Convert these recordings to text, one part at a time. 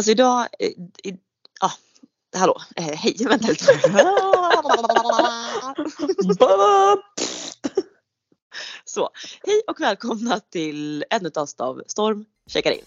Alltså idag, eh, ja, hallå, eh, hej, vänta lite. Så, hej och välkomna till ännu ett avsnitt av Storm checkar in.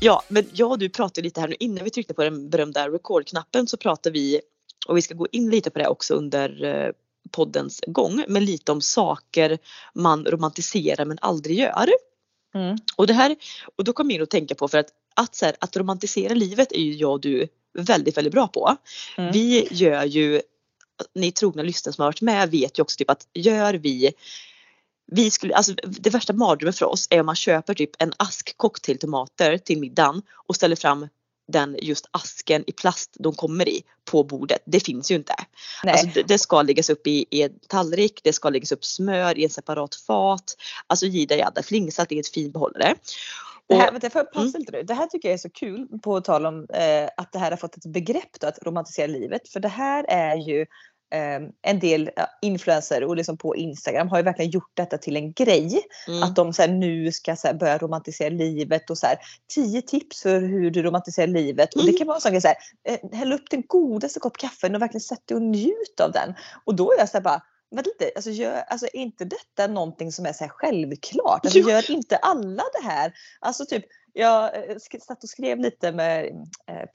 Ja, men jag och du pratade lite här nu innan vi tryckte på den berömda record-knappen så pratade vi och vi ska gå in lite på det också under eh, poddens gång, men lite om saker man romantiserar men aldrig gör. Mm. Och det här, och då kom jag in att tänka på för att, att, så här, att romantisera livet är ju jag och du väldigt, väldigt bra på. Mm. Vi gör ju, ni trogna lyssnare som har varit med vet ju också typ att gör vi vi skulle, alltså det värsta mardrömmen för oss är om man köper typ en ask cocktailtomater till middagen och ställer fram den just asken i plast de kommer i på bordet. Det finns ju inte. Alltså det, det ska läggas upp i, i en tallrik, det ska läggas upp smör i en separat fat. Alltså jidda jadda, flingsalt i ett fin behållare. Det här, vänta, får jag pausa Mm. lite nu? Det här tycker jag är så kul på tal om eh, att det här har fått ett begrepp då, att romantisera livet. För det här är ju en del ja, influencer och liksom på Instagram har ju verkligen gjort detta till en grej. Mm. Att de så nu ska så börja romantisera livet och så här, tio tips för hur du romantiserar livet. Och det Mm. kan vara en sån grej så här, eh, häll upp din godaste kopp kaffe och verkligen sätt dig och njut av den. Och då är jag så bara, Vänta lite, alltså, gör, alltså är inte detta någonting som är så självklart? Alltså, Jo. gör inte alla det här? Alltså typ, jag eh, satt och skrev lite med eh,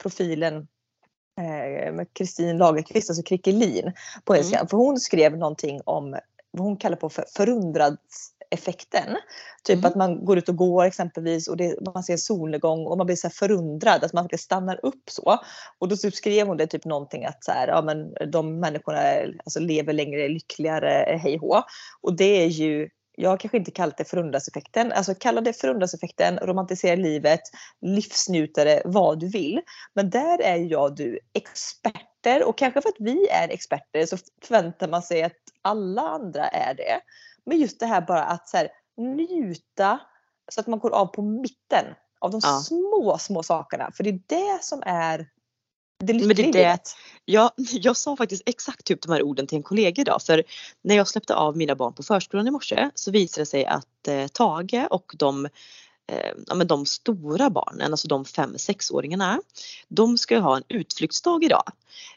eh, med Kristin Lagerqvist, alltså Krickelin på Mm. Instagram. För hon skrev någonting om vad hon kallar på för förundradseffekten. Typ Mm. att man går ut och går exempelvis och det, man ser solnedgång och man blir så förundrad, att man verkligen stannar upp så. Och då typ skrev hon det typ någonting att så här, ja, men de människorna alltså, lever längre, lyckligare, hej hå. Och det är ju jag kanske inte kallat det förundradseffekten. Alltså kalla det förundradseffekten, romantisera livet, livsnjutare, vad du vill. Men där är jag och du experter och kanske för att vi är experter så förväntar man sig att alla andra är det. Men just det här bara att så här, njuta så att man går av på mitten av de Ja. små, små sakerna. För det är det som är det Men det det-. Jag, jag sa faktiskt exakt typ de här orden till en kollega idag för när jag släppte av mina barn på förskolan i morse så visade det sig att eh, Tage och de eh, ja, men de stora barnen, alltså de fem sexåringarna, de ska ju ha en utflyktsdag idag.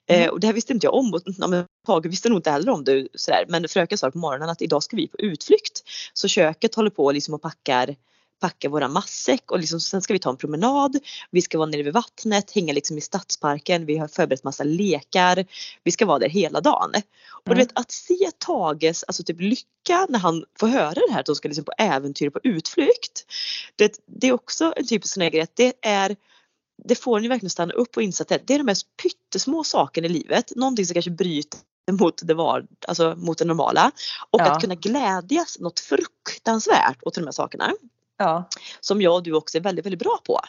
Eh, Mm. och det här visste inte jag om och ja, men Tage visste nog inte heller om det sådär. Men fröken sa på morgonen att idag ska vi på utflykt. Så köket håller på liksom och packar packa våran matsäck och liksom, sen ska vi ta en promenad. Vi ska vara nere vid vattnet, hänga liksom i stadsparken. Vi har förberett massa lekar. Vi ska vara där hela dagen. Och du Mm. vet att se Tages alltså typ lycka när han får höra det här att de ska liksom på äventyr på utflykt. Det, det är också en typisk sån här grej att det är det får ni verkligen stanna upp och inse att det det är de mest pyttesmå sakerna i livet. Någonting som kanske bryter mot det, var, alltså mot det normala. Och Ja. att kunna glädjas något fruktansvärt åt de här sakerna Ja. som jag och du också är väldigt, väldigt bra på.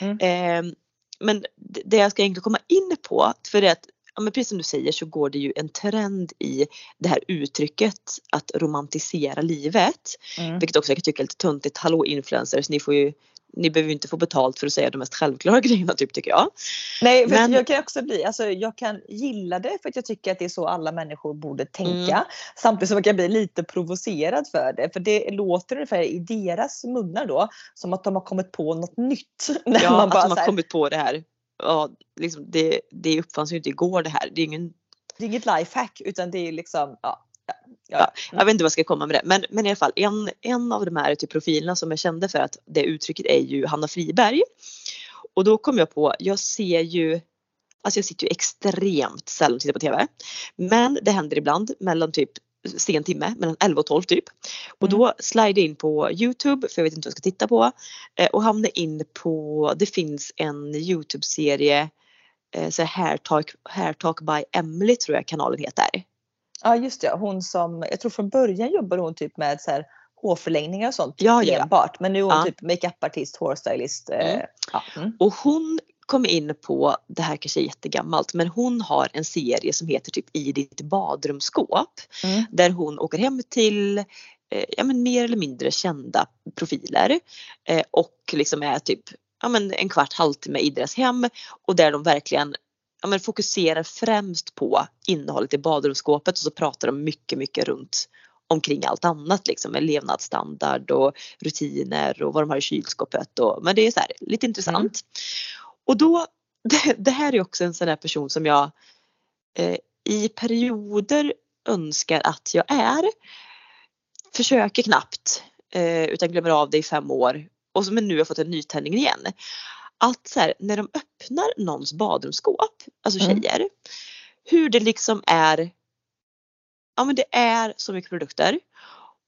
Mm. Eh, men det jag ska egentligen komma in på, för det är att ja, men precis som du säger så går det ju en trend i det här uttrycket att romantisera livet. Mm. Vilket också jag kan tycka är lite töntigt. Hallå influencers, ni får ju ni behöver inte få betalt för att säga de mest självklara grejerna typ tycker jag. Nej, för Men- jag kan också bli, alltså jag kan gilla det för att jag tycker att det är så alla människor borde tänka. Mm. Samtidigt som jag kan bli lite provocerad för det. För det låter ungefär i deras munnar då som att de har kommit på något nytt. När Ja, man att bara de så har här, kommit på det här. Ja, liksom, det, det uppfanns ju inte igår det här. Det är ingen Det är inget lifehack utan det är liksom, ja. Ja, ja. Ja, jag vet inte vad jag ska komma med det. Men, men i alla fall en, en av de här typ, profilerna som är kända för att det uttrycket är ju Hanna Friberg. Och då kom jag på, jag ser ju Alltså jag sitter ju extremt sällan och tittar på TV. Men det händer ibland mellan typ sen timme, mellan 11 och 12 typ. Och då slider jag in på Youtube för jag vet inte vad jag ska titta på. Eh, och hamnar in på, det finns en Youtube-serie eh, så här Hair Talk, Hair Talk by Emily tror jag kanalen heter. Ja just det, hon som, jag tror från början jobbade hon typ med så här hårförlängningar och sånt Ja, ja, enbart. Men nu är hon Ja. typ makeupartist, hårstylist. eh, Mm. Ja. Mm. Och hon kom in på, det här kanske är jättegammalt, men hon har en serie som heter typ I ditt badrumsskåp. Mm. Där hon åker hem till eh, ja, men mer eller mindre kända profiler eh, och liksom är typ ja, men en kvart, halvtimme i deras hem och där de verkligen ja, men fokuserar främst på innehållet i badrumsskåpet och så pratar de mycket, mycket runt omkring allt annat liksom med levnadsstandard och rutiner och vad de har i kylskåpet. Och, men det är så här, lite intressant. Mm. Och då, det, det, här är också en sån där person som jag eh, i perioder önskar att jag är. Försöker knappt eh, utan glömmer av det i fem år och men nu har fått en nytändning igen. Att så här, när de öppnar någons badrumsskåp, alltså mm. tjejer, mm. hur det liksom är ja men det är så mycket produkter.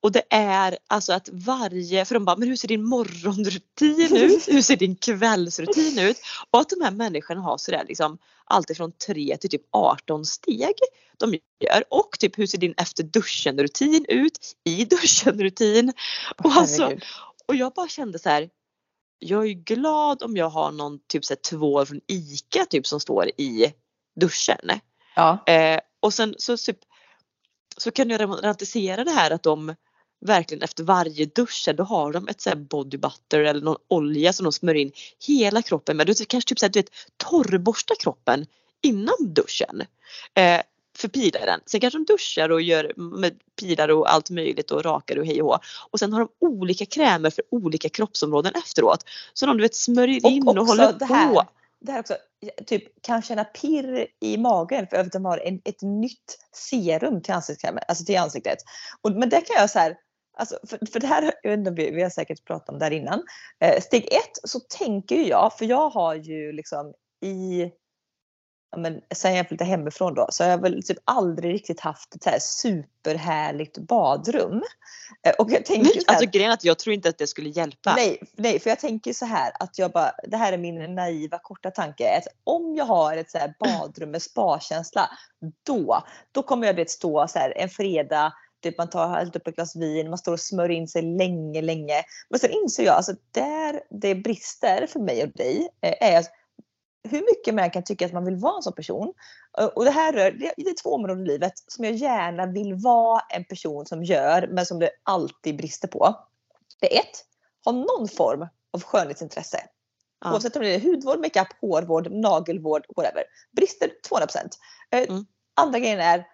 Och det är alltså att varje, för de bara, men hur ser din morgonrutin ut? Hur ser din kvällsrutin ut? Och att de här människorna har sådär liksom alltifrån 3 till typ 18 steg de gör. Och typ hur ser din efter duschen rutin ut? I duschen rutin. Och, alltså, och jag bara kände så här. Jag är glad om jag har någon typ så här, tvål från ICA typ som står i duschen. Ja. Eh, och sen så typ så kan jag romantisera det här att de verkligen efter varje dusch då har de ett så body butter eller någon olja som de smörjer in hela kroppen med. Du kanske typ så här, du vet torrborsta kroppen innan duschen. Eh, för pilaren. Sen kanske de duschar och gör med pilar och allt möjligt och rakar och hej och hå. Och sen har de olika krämer för olika kroppsområden efteråt. Så de du vet smörjer in och, och håller på det här också, typ kan känna pirr i magen för att de har en, ett nytt serum till ansiktskrämen, alltså till ansiktet. Och, men det kan jag så här, alltså, för, för det här, jag vet inte, vi har säkert pratat om där innan. Eh, steg ett så tänker jag, för jag har ju liksom i men, sen jag flyttade hemifrån då så har jag väl typ aldrig riktigt haft ett så här superhärligt badrum. Eh, och jag tänker så här, alltså grejen är att jag tror inte att det skulle hjälpa. Nej, nej, för jag tänker så här att jag bara, det här är min naiva korta tanke. Att om jag har ett så här badrum med spa-känsla, då, då kommer jag att stå så här en fredag Typ man tar helt upp ett glas vin, man står och smörjer in sig länge, länge. Men sen inser jag, alltså där det brister för mig och dig, eh, är att hur mycket man kan tycka att man vill vara en sån person. Och det här rör, det är två områden i livet som jag gärna vill vara en person som gör men som det alltid brister på. Det är ett, ha någon form av skönhetsintresse. Ja. Oavsett om det är hudvård, makeup, hårvård, nagelvård, whatever. Brister 200%. Eh, mm. Andra grejen är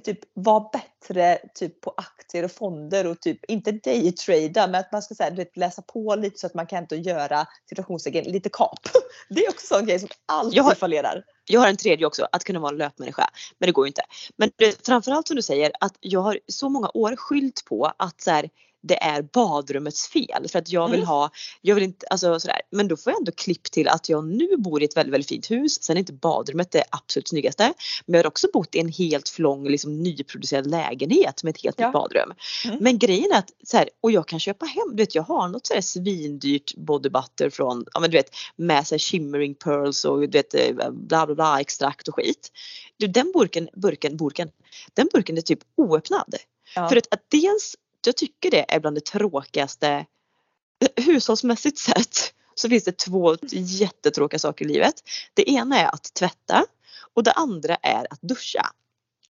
typ vara bättre typ på aktier och fonder och typ inte daytrada men att man ska säga, du vet, läsa på lite så att man kan inte göra situationstecken lite kap. Det är också en grej som alltid jag har, fallerar. Jag har en tredje också, att kunna vara en löpmänniska. Men det går ju inte. Men det, framförallt som du säger att jag har så många år skylt på att så här, det är badrummets fel för att jag vill mm. ha, jag vill inte, alltså sådär. Men då får jag ändå klipp till att jag nu bor i ett väldigt, väldigt fint hus. Sen är inte badrummet det absolut snyggaste. Men jag har också bott i en helt flång liksom nyproducerad lägenhet med ett helt ja. nytt badrum. Mm. Men grejen är att så här, och jag kan köpa hem, du vet jag har något sådär svindyrt body butter från, ja men du vet med så shimmering pearls och du vet eh, bla bla bla extrakt och skit. Du, den burken, burken, burken, den burken är typ oöppnad. Ja. För att, att dels jag tycker det är bland det tråkigaste hushållsmässigt sett så finns det två jättetråkiga saker i livet. Det ena är att tvätta och det andra är att duscha.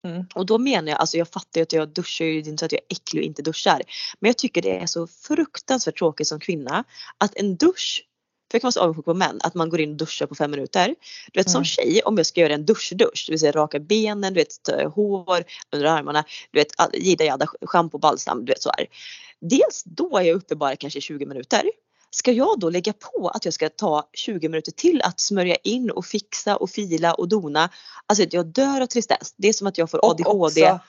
Mm. Och då menar jag, alltså jag fattar ju att jag duschar ju, inte så att jag är äcklig och inte duschar. Men jag tycker det är så fruktansvärt tråkigt som kvinna att en dusch för jag kan vara så avundsjuk på män att man går in och duschar på fem minuter. Du vet mm. som tjej om jag ska göra en duschdusch, det vill säga raka benen, du vet hår under armarna, du vet jidda jadda, schampo, balsam, du vet så här. Dels då är jag uppe bara kanske 20 minuter. Ska jag då lägga på att jag ska ta 20 minuter till att smörja in och fixa och fila och dona. Alltså jag dör av tristess. Det är som att jag får ADHD. Och också,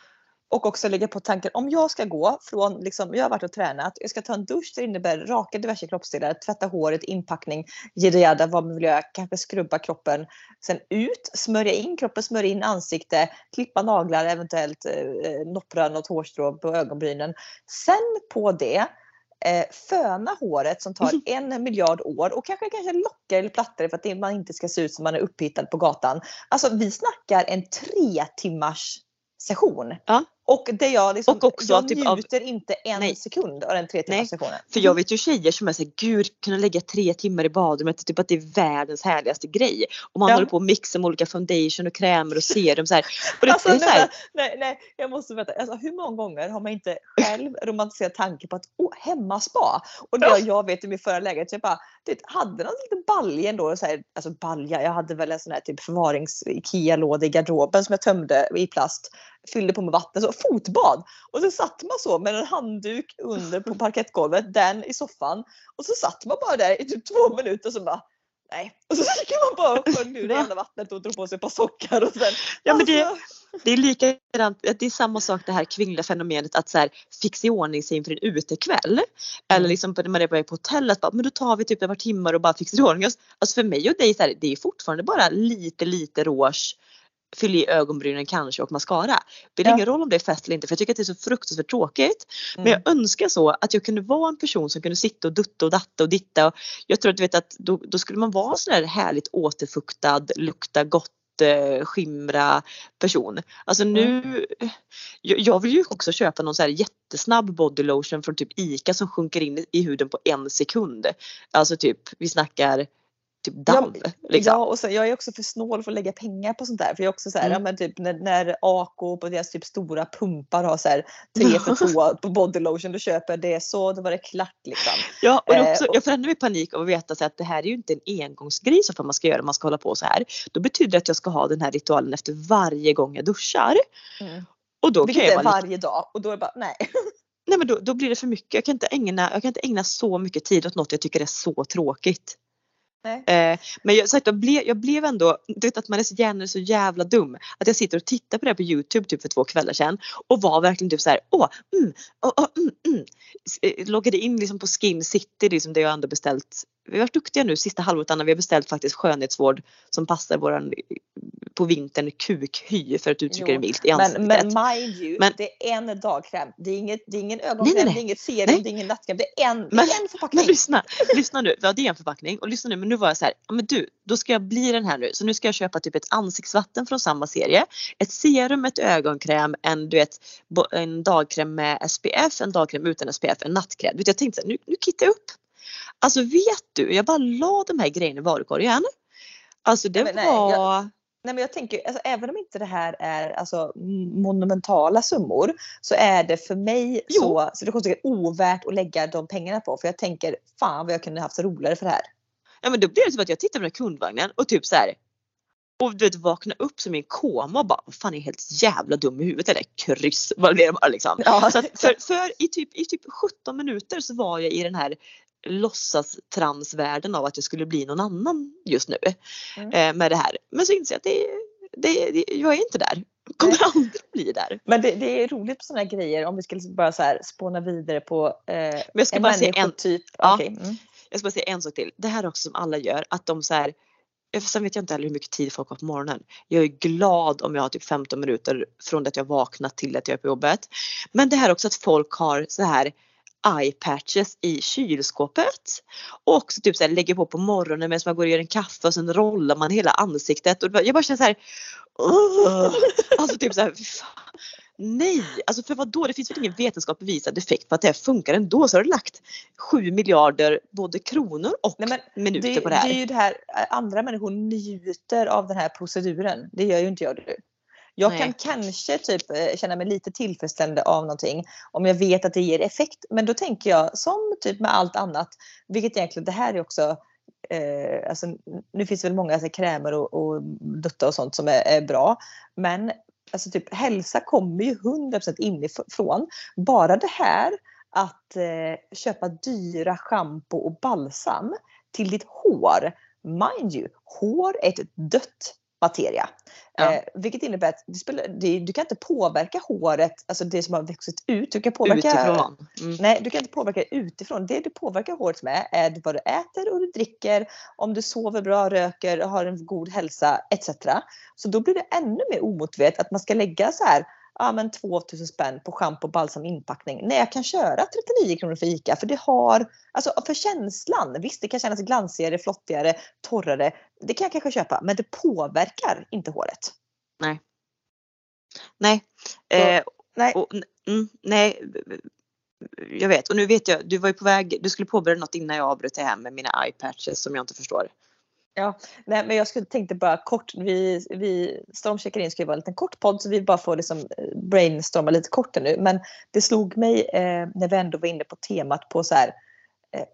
och också lägga på tanken om jag ska gå från, liksom, jag har varit och tränat, jag ska ta en dusch, det innebär raka diverse kroppsdelar, tvätta håret, inpackning, jidda vad man vill göra, kanske skrubba kroppen. Sen ut, smörja in kroppen, smörja in ansikte, klippa naglar, eventuellt eh, noppra något hårstrå på ögonbrynen. Sen på det eh, föna håret som tar en miljard år och kanske, kanske lockar eller plattar för att man inte ska se ut som man är upphittad på gatan. Alltså vi snackar en tre timmars session. Ja. Och det jag liksom, Och också jag typ av- njuter inte en Nej. sekund av den tre timmars sessionen. För jag vet ju tjejer som är såhär, gud kunna lägga tre timmar i badrummet, typ att det är världens härligaste grej. Och man Ja. håller på att mixa med olika foundation och krämer och serum så här. Och det, Alltså, det är så här, nej, nej, jag måste veta. Alltså, hur många gånger har man inte själv romantiserat tanken på att åh, hemmaspa? Och det Ja. jag vet i min förra lägenhet, så jag bara, det hade någon liten balja ändå. Så här, alltså balja, jag hade väl en sån här typ förvarings IKEA-låda i garderoben som jag tömde i plast. Fyllde på med vatten, så fotbad. Och så satt man så med en handduk under på parkettgolvet, den i soffan. Och så satt man bara där i typ två minuter och så bara Nej. Och så gick man bara och sköljde ur det enda vattnet och drog på sig ett par sockar och sen ja, men det, alltså, det är likadant, det är samma sak det här kvinnliga fenomenet att så här, fixa i ordning sig inför en utekväll. Eller Mm. liksom på- när man är på väg på hotellet, bara, men då tar vi typ ett par timmar och bara fixar i ordning oss. Alltså för mig och dig, så här, det är fortfarande bara lite lite rouge fyll i ögonbrynen kanske och mascara. Det spelar Ja. ingen roll om det är fest eller inte för jag tycker att det är så fruktansvärt tråkigt. Men Mm. jag önskar så att jag kunde vara en person som kunde sitta och dutta och datta och ditta. Och jag tror att du vet att då, då skulle man vara sån där härligt återfuktad, lukta gott eh, skimra person. Alltså nu, jag, jag vill ju också köpa någon så här jättesnabb body lotion från typ ICA som sjunker in i huden på en sekund. Alltså typ, vi snackar typ damm. liksom. Ja och så, jag är också för snål för att lägga pengar på sånt där. För jag är också så här, Mm. ja, men typ när, när AK på deras typ stora pumpar har så här tre för två på body lotion, då köper jag det så, då var det klart liksom. Ja, och Eh, också, och- jag får ännu mer panik av att veta så att det här är ju inte en engångsgrej för man ska göra, man ska hålla på så här. Då betyder det att jag ska ha den här ritualen efter varje gång jag duschar. Och då kan Vilket jag är lite, varje dag och då är det bara nej. nej men då, då blir det för mycket. Jag kan, inte ägna, jag kan inte ägna så mycket tid åt något jag tycker är så tråkigt. Eh, men jag, sagt, jag, blev, jag blev ändå, du vet att man är så gärna så jävla dum. Att jag sitter och tittar på det här på Youtube typ för två kvällar sedan. Och var verkligen typ såhär åh, mm, åh, mm, mm. Eh, loggade in liksom på Skin City, liksom det jag ändå beställt. Vi har varit duktiga nu sista halvåret Anna, vi har beställt faktiskt skönhetsvård som passar våran på vintern kukhy för att uttrycka det milt i Men, ansiktet. men mind you, Men- det är en dagkräm. Det är, inget, det är ingen ögonkräm, nej, nej. det är inget serum, det är ingen nattkräm. Det är en, det Men- är en förpackning. Men lyssna, lyssna nu. Ja det är en förpackning och lyssna nu men nu var jag så här, men du, då ska jag bli den här nu. Så nu ska jag köpa typ ett ansiktsvatten från samma serie. Ett serum, ett ögonkräm, en du vet en dagkräm med SPF, en dagkräm utan SPF, en nattkräm. Du vet, jag tänkte så här, nu, nu kittar jag upp. Alltså vet du, jag bara la de här grejerna i varukorgen. Alltså det nej, var... jag- Nej, men jag tänker, alltså, även om inte det här är alltså, monumentala summor så är det för mig Jo. så, så det kostar ovärt att lägga de pengarna på. För jag tänker, fan vad jag kunde haft roligare för det här. Ja men då blev det som att jag tittade på den här kundvagnen och typ så här. Och du vet vakna upp som i en koma och bara, vad fan är helt jävla dum i huvudet eller kryss, vad blir det bara liksom. Ja, Så för, för i, typ, i typ 17 minuter så var jag i den här låtsas-transvärlden av att jag skulle bli någon annan just nu. Mm. Eh, med det här. Men så inser jag att det, det, det, jag är inte där. Kommer aldrig bli där. Men det, det är roligt på sådana här grejer om vi liksom bara så här spåna vidare på eh, Men jag ska en bara säga en, människotyp. Ja. Okej, mm. jag ska bara säga en sak till. Det här är också som alla gör att de så här Sen vet jag inte heller hur mycket tid folk har på morgonen. Jag är glad om jag har typ 15 minuter från det att jag vaknat till att jag är på jobbet. Men det här också att folk har så här eye-patches i kylskåpet. Och också typ så här lägger på på morgonen medan man går och gör en kaffe och sen rollar man hela ansiktet. Och jag bara känner så här. "Ugh." Alltså typ så här. fy fan. Nej, alltså för vad då? Det finns väl ingen vetenskap bevisad effekt på att det här funkar ändå. Så har du lagt 7 miljarder både kronor och Nej, minuter det, på det här. det är ju det här, eh, andra människor njuter av den här proceduren. Det gör ju inte jag. Du. Jag Nej. kan kanske typ eh, känna mig lite tillfredsställande av någonting om jag vet att det ger effekt. Men då tänker jag som typ med allt annat, vilket egentligen det här är också Eh, alltså, nu finns det väl många alltså, krämer och, och dutta och sånt som är, är bra. Men alltså, typ, hälsa kommer ju 100% inifrån. Bara det här att eh, köpa dyra schampo och balsam till ditt hår. Mind you, hår är ett dött materia. Ja. Eh, vilket innebär att det spelar, det, du kan inte påverka håret, alltså det som har vuxit ut. Du kan påverka, Utifrån. Mm. Nej, du kan inte påverka utifrån. Det du påverkar håret med är vad du äter och du dricker, om du sover bra, röker, har en god hälsa etc. Så då blir det ännu mer omotiverat att man ska lägga så här ja, men 2000 spänn på schampo, balsam, inpackning. Nej, jag kan köra 39 kronor för ICA för det har, alltså för känslan, visst det kan kännas glansigare, flottigare, torrare. Det kan jag kanske köpa, men det påverkar inte håret. Nej. Så- Eh, Nej. Och, mm, nej, jag vet. Och nu vet jag, du var ju på väg, du skulle påbörja något innan jag avbröt det här med mina eye-patches som jag inte förstår. Ja, nej, men jag skulle tänkte bara kort, vi, vi stormcheckar in ska ju vara en liten kort podd så vi bara får liksom eh, brainstorma lite kort nu. Men det slog mig eh, när vi ändå var inne på temat på så här eh,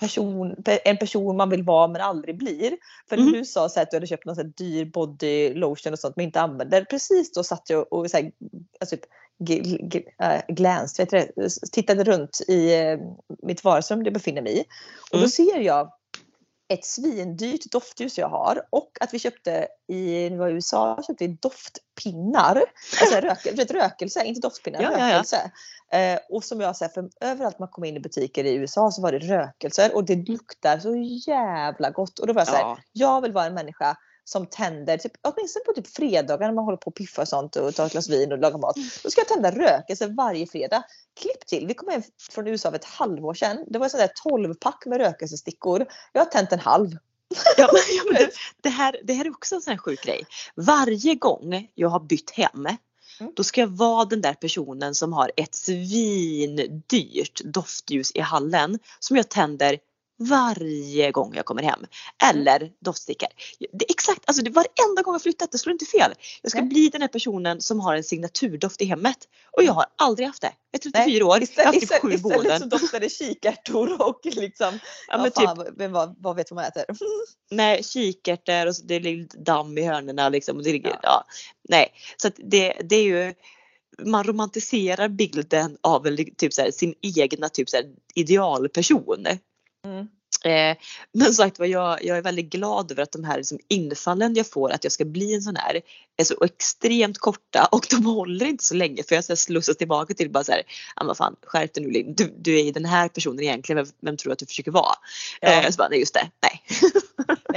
person, en person man vill vara men aldrig blir. För Mm. du sa så här att du hade köpt någon så dyr body lotion och sånt men inte använder. Precis då satt jag och så här, alltså, typ, gl- gl- glänst, det? tittade runt i eh, mitt vardagsrum jag befinner mig i. Och då Mm. ser jag ett svindyrt doftljus jag har och att vi köpte i, var USA, köpte vi doftpinnar. Alltså rökel, vet, rökelse, inte doftpinnar, Ja, ja, ja. rökelse. Eh, och som jag säger, för överallt man kom in i butiker i USA så var det rökelser och det luktar så jävla gott. Och då var jag så här, Ja. jag vill vara en människa som tänder, typ, åtminstone på typ fredagar när man håller på och piffar och sånt och tar ett glas vin och lagar mat. Då ska jag tända rökelse varje fredag. Klipp till, vi kom hem från USA för ett halvår sedan. Det var en sån där 12-pack med rökelsestickor. Jag har tänt en halv. Ja, men, det, här, det här är också en sån här sjuk grej. Varje gång jag har bytt hem Mm. då ska jag vara den där personen som har ett svindyrt doftljus i hallen som jag tänder varje gång jag kommer hem. Eller doftstickor. Det är exakt, alltså det varenda gång jag flyttat, det slår inte fel. Jag ska Nej. bli den här personen som har en signaturdoft i hemmet. Och jag har aldrig haft det. Jag är 34 år, jag har Istället, haft typ istället, sju istället så boenden. doftar det kikärtor och liksom, Ja, men typ, fan, vem, vad, vad vet man äter? nej, kikärtor och så det ligger damm i hörnorna liksom. Och det ligger, Ja. ja. nej, så att det, det är ju man romantiserar bilden av en, typ så här, sin egna typ så här, idealperson. Mm. Eh, men sagt var jag, jag är väldigt glad över att de här liksom, infallen jag får att jag ska bli en sån här är så extremt korta och de håller inte så länge för jag så här slussas tillbaka till bara så här, ja vad fan skärp dig nu Linn. du, du är ju den här personen egentligen, vem, vem tror du att du försöker vara? Ja. Eh, så bara, nej just det,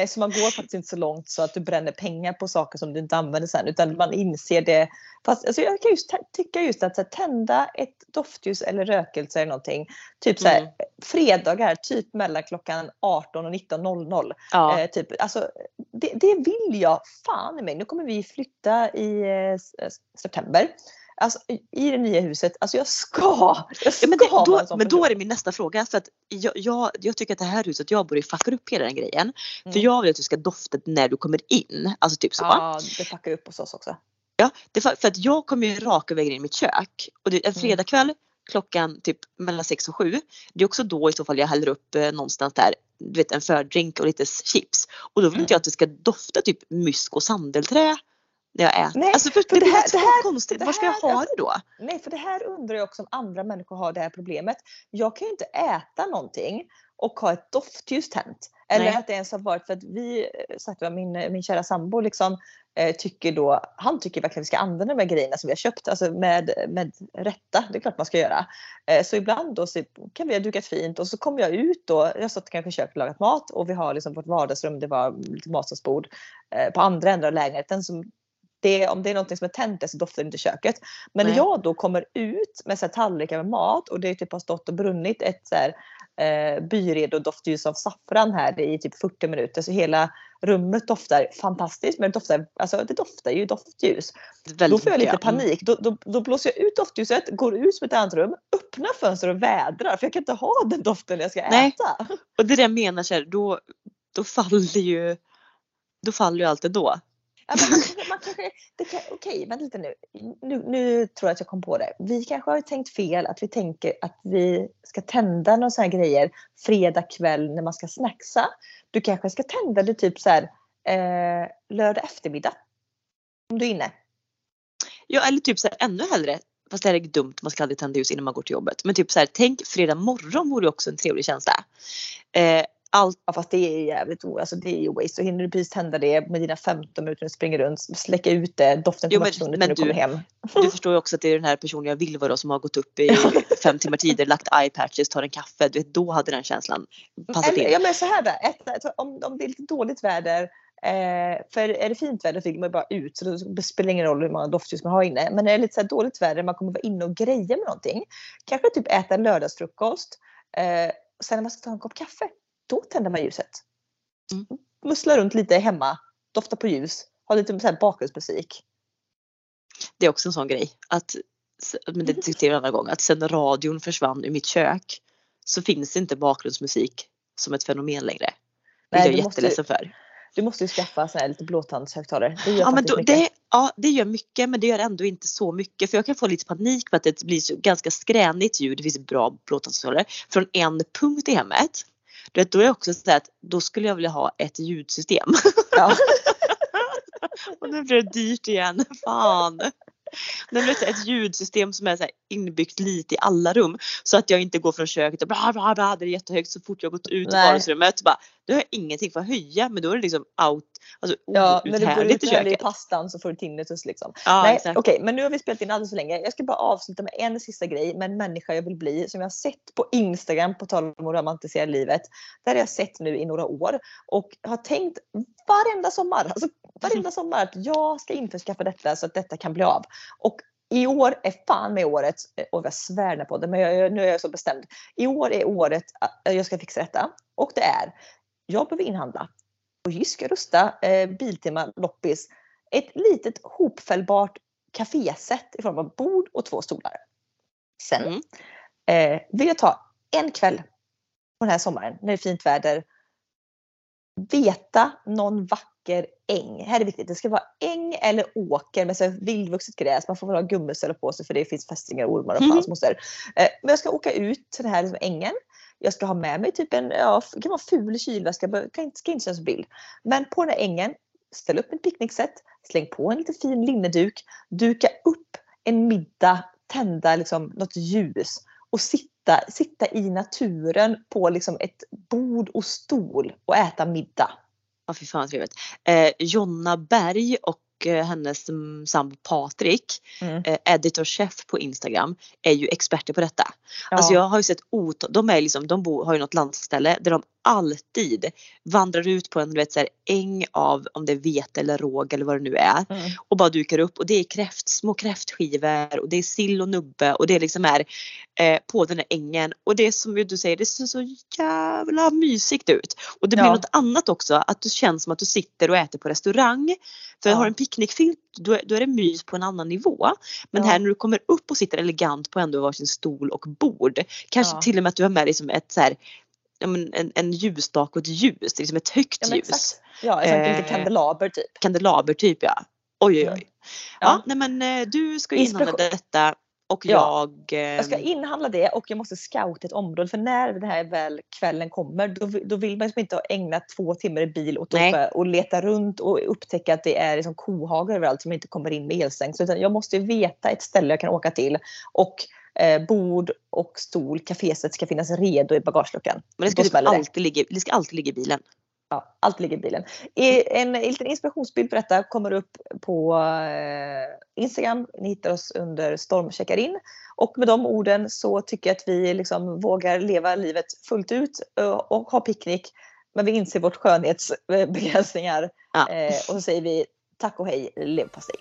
nej. Så man går faktiskt inte så långt så att du bränner pengar på saker som du inte använder sen utan man inser det. Fast alltså, jag kan just tycka just att så här, tända ett doftljus eller rökelse eller någonting. Typ så här, Mm. fredagar, typ mellan klockan 18 och 19.00. Ja. Eh, typ, alltså, det, det vill jag fan i mig. Nu kommer vi flytta i eh, s- september. Alltså, i- det nya huset. Alltså jag ska! Jag ska Ja, men det, då, men då är det min nästa fråga. För att jag, jag, jag tycker att det här huset jag bor i fuckar upp hela den grejen. För Mm. jag vill att du ska dofta när du kommer in. Alltså typ så. Ja, det fuckar upp hos oss också. Ja, det för, för att jag kommer ju raka vägen in i mitt kök. Och det, en Mm. fredagkväll klockan typ mellan 6 och 7. Det är också då i så fall jag häller upp eh, någonstans där du vet en fördrink och lite chips. Och då vill inte jag att det ska dofta typ mysk och sandelträ när jag äter. Nej, alltså för, för det, det här- så det här- konstigt. det Var ska jag ha det då? Nej, för det här undrar jag också om andra människor har det här problemet. Jag kan ju inte äta någonting och ha ett doftljus tänt. Eller Nej. att det ens har varit för att vi, eh, sagt min, min kära sambo liksom, eh, tycker då, han tycker verkligen att vi ska använda de här grejerna som vi har köpt, alltså med, med rätta, det är klart man ska göra. Eh, så ibland då så kan vi ha dukat fint och så kommer jag ut då, jag har stått kanske i köket och lagat mat och vi har liksom vårt vardagsrum, det var lite matsalsbord eh, på andra änden av lägenheten som det, om det är något som är tänt så doftar det inte i köket. Men när Nej. jag då kommer ut med så här tallrikar med mat och det typ har stått och brunnit ett så här, eh, byredo doftljus av saffran här i typ 40 minuter så hela rummet doftar fantastiskt men det doftar, alltså det doftar ju doftljus. Då får jag lite. Mm. panik. Då, då, då blåser jag ut doftljuset, går ut som ett annat rum, öppnar fönster och vädrar för jag kan inte ha den doften när jag ska Nej. äta. Och det är det jag menar så här, då, då faller ju då faller ju allt det då. Ja, man kanske, man kanske, det kan, okej, vänta lite nu. nu. Nu tror jag att jag kom på det. Vi kanske har tänkt fel att vi tänker att vi ska tända några sådana här grejer fredag kväll när man ska snacksa. Du kanske ska tända det typ så här eh, lördag eftermiddag. Om du är inne. Ja eller typ så här, ännu hellre, fast det här är dumt, man ska aldrig tända ljus innan man går till jobbet. Men typ så här, tänk fredag morgon vore också en trevlig känsla. Eh, allt, fast det är jävligt alltså det är ju waste. Så hinner du precis tända det med dina 15 minuter när du springer runt, släcka ut det, doften kommer försvunnit när du du- kommer hem. du förstår ju också att det är den här personen jag vill vara som har gått upp i fem timmar tidigare, lagt eye patches, tar en kaffe. Du vet, då hade den känslan passat in. ja men så här då, om, om det är lite dåligt väder Eh, för är det fint väder så vill man bara ut så det spelar ingen roll hur många doftljus man har inne. Men är det lite så dåligt väder, man kommer vara inne och greja med någonting. Kanske typ äta lördagsfrukost. Eh, sen när man ska ta en kopp kaffe, då tänder man ljuset. Mm. Mussla runt lite hemma, dofta på ljus, ha lite så här bakgrundsmusik. Det är också en sån grej. Att men det diskuterade vi en annan gång, att sen radion försvann ur mitt kök så finns det inte bakgrundsmusik som ett fenomen längre. Det är jag jätteledsen för. Du måste ju skaffa sån här lite blåtandshögtalare. Det gör Ja men, då, mycket. det, ja det gör mycket men det gör ändå inte så mycket för jag kan få lite panik för att det blir så ganska skränigt ljud. Det finns bra blåtandshögtalare från en punkt i hemmet. Du vet, då är jag också så att då skulle jag vilja ha ett ljudsystem. Ja. Och nu blir det dyrt igen. Fan. Men ett ljudsystem som är så inbyggt lite i alla rum. Så att jag inte går från köket och bla bla bla. Det är jättehögt så fort jag gått ut i vardagsrummet. Bara, då har jag ingenting för att höja men då är det liksom out. Alltså Ja, när du går ut i häller i köket. pastan så får du tinnitus liksom. Ja, Nej, exakt. okej, men nu har vi spelat in alldeles för länge. Jag ska bara avsluta med en sista grej med en människa jag vill bli som jag har sett på Instagram på tal om att romantisera livet. Där har jag sett nu i några år och har tänkt varenda sommar, alltså varenda sommar att jag ska införskaffa detta så att detta kan bli av. Och i år är fan med året, och jag svär på det, men jag, nu är jag så bestämd. I år är året att jag ska fixa detta och det är jag behöver inhandla och Jysk Rusta eh, Biltema loppis ett litet hopfällbart kaféset i form av bord och två stolar. Sen Mm. eh, vill jag ta en kväll på den här sommaren när det är fint väder. Veta någon vacker äng. Här är viktigt. Det ska vara äng eller åker med så vildvuxet gräs. Man får väl ha gummistölar på sig för det finns fästingar, ormar och Mhm. fans moster. Eh, men jag ska åka ut till den här liksom, ängen. Jag ska ha med mig typ en, ja, det kan vara ful kylväska, inte, ska inte kännas bild. Men på den här ängen, ställ upp ett picknickset, släng på en lite fin linneduk, duka upp en middag, tända liksom något ljus och sitta, sitta i naturen på liksom ett bord och stol och äta middag. Ja fy fan trevligt. Eh, Jonna Berg och eh, hennes sambo Patrik, Mm. eh, editor chef på Instagram, är ju experter på detta. Ja. Alltså jag har ju sett ot- de är liksom, de bor, har ju något landställe där de alltid vandrar ut på en du vet, så här, äng av om det är vete eller råg eller vad det nu är Mm. och bara dukar upp och det är kräft, små kräftskivor och det är sill och nubbe och det liksom är eh, på den här ängen och det är som du säger det ser så jävla mysigt ut och det blir Ja. något annat också att det känns som att du sitter och äter på restaurang för Ja. har du en picknickfilt då, är- då är det mys på en annan nivå men Ja. här när du kommer upp och sitter elegant på ändå varsin stol och bord kanske till och med att du har med dig som ett så här, ja, men en, en ljusstake och ett ljus, liksom ett högt Ja, ljus exakt. Ja, sånt Eh, litet kandelaber typ. kandelaber typ ja. Oj oj Mm. oj. Ja, Ja. nej men eh, du ska inhandla detta och Ja. jag... Eh, Jag ska inhandla det och jag måste scouta ett område för när den här väl kvällen kommer då, då vill man liksom inte ägna två timmar i bil åt uppe och leta runt och upptäcka att det är liksom kohagar överallt som inte kommer in med elstängt. Så utan jag måste veta ett ställe jag kan åka till och eh, bord och stol, kaféset ska finnas redo i bagageluckan. men det ska, typ alltid ligga, det ska alltid ligga i bilen. Ja, allt ligger i bilen. En, en liten inspirationsbild på detta kommer upp på eh, Instagram. Ni hittar oss under stormcheckar in. Och med de orden så tycker jag att vi liksom vågar leva livet fullt ut eh, och ha picknick. Men vi inser vårt skönhetsbegränsningar. Ja. Eh, och så säger vi tack och hej leverpastej.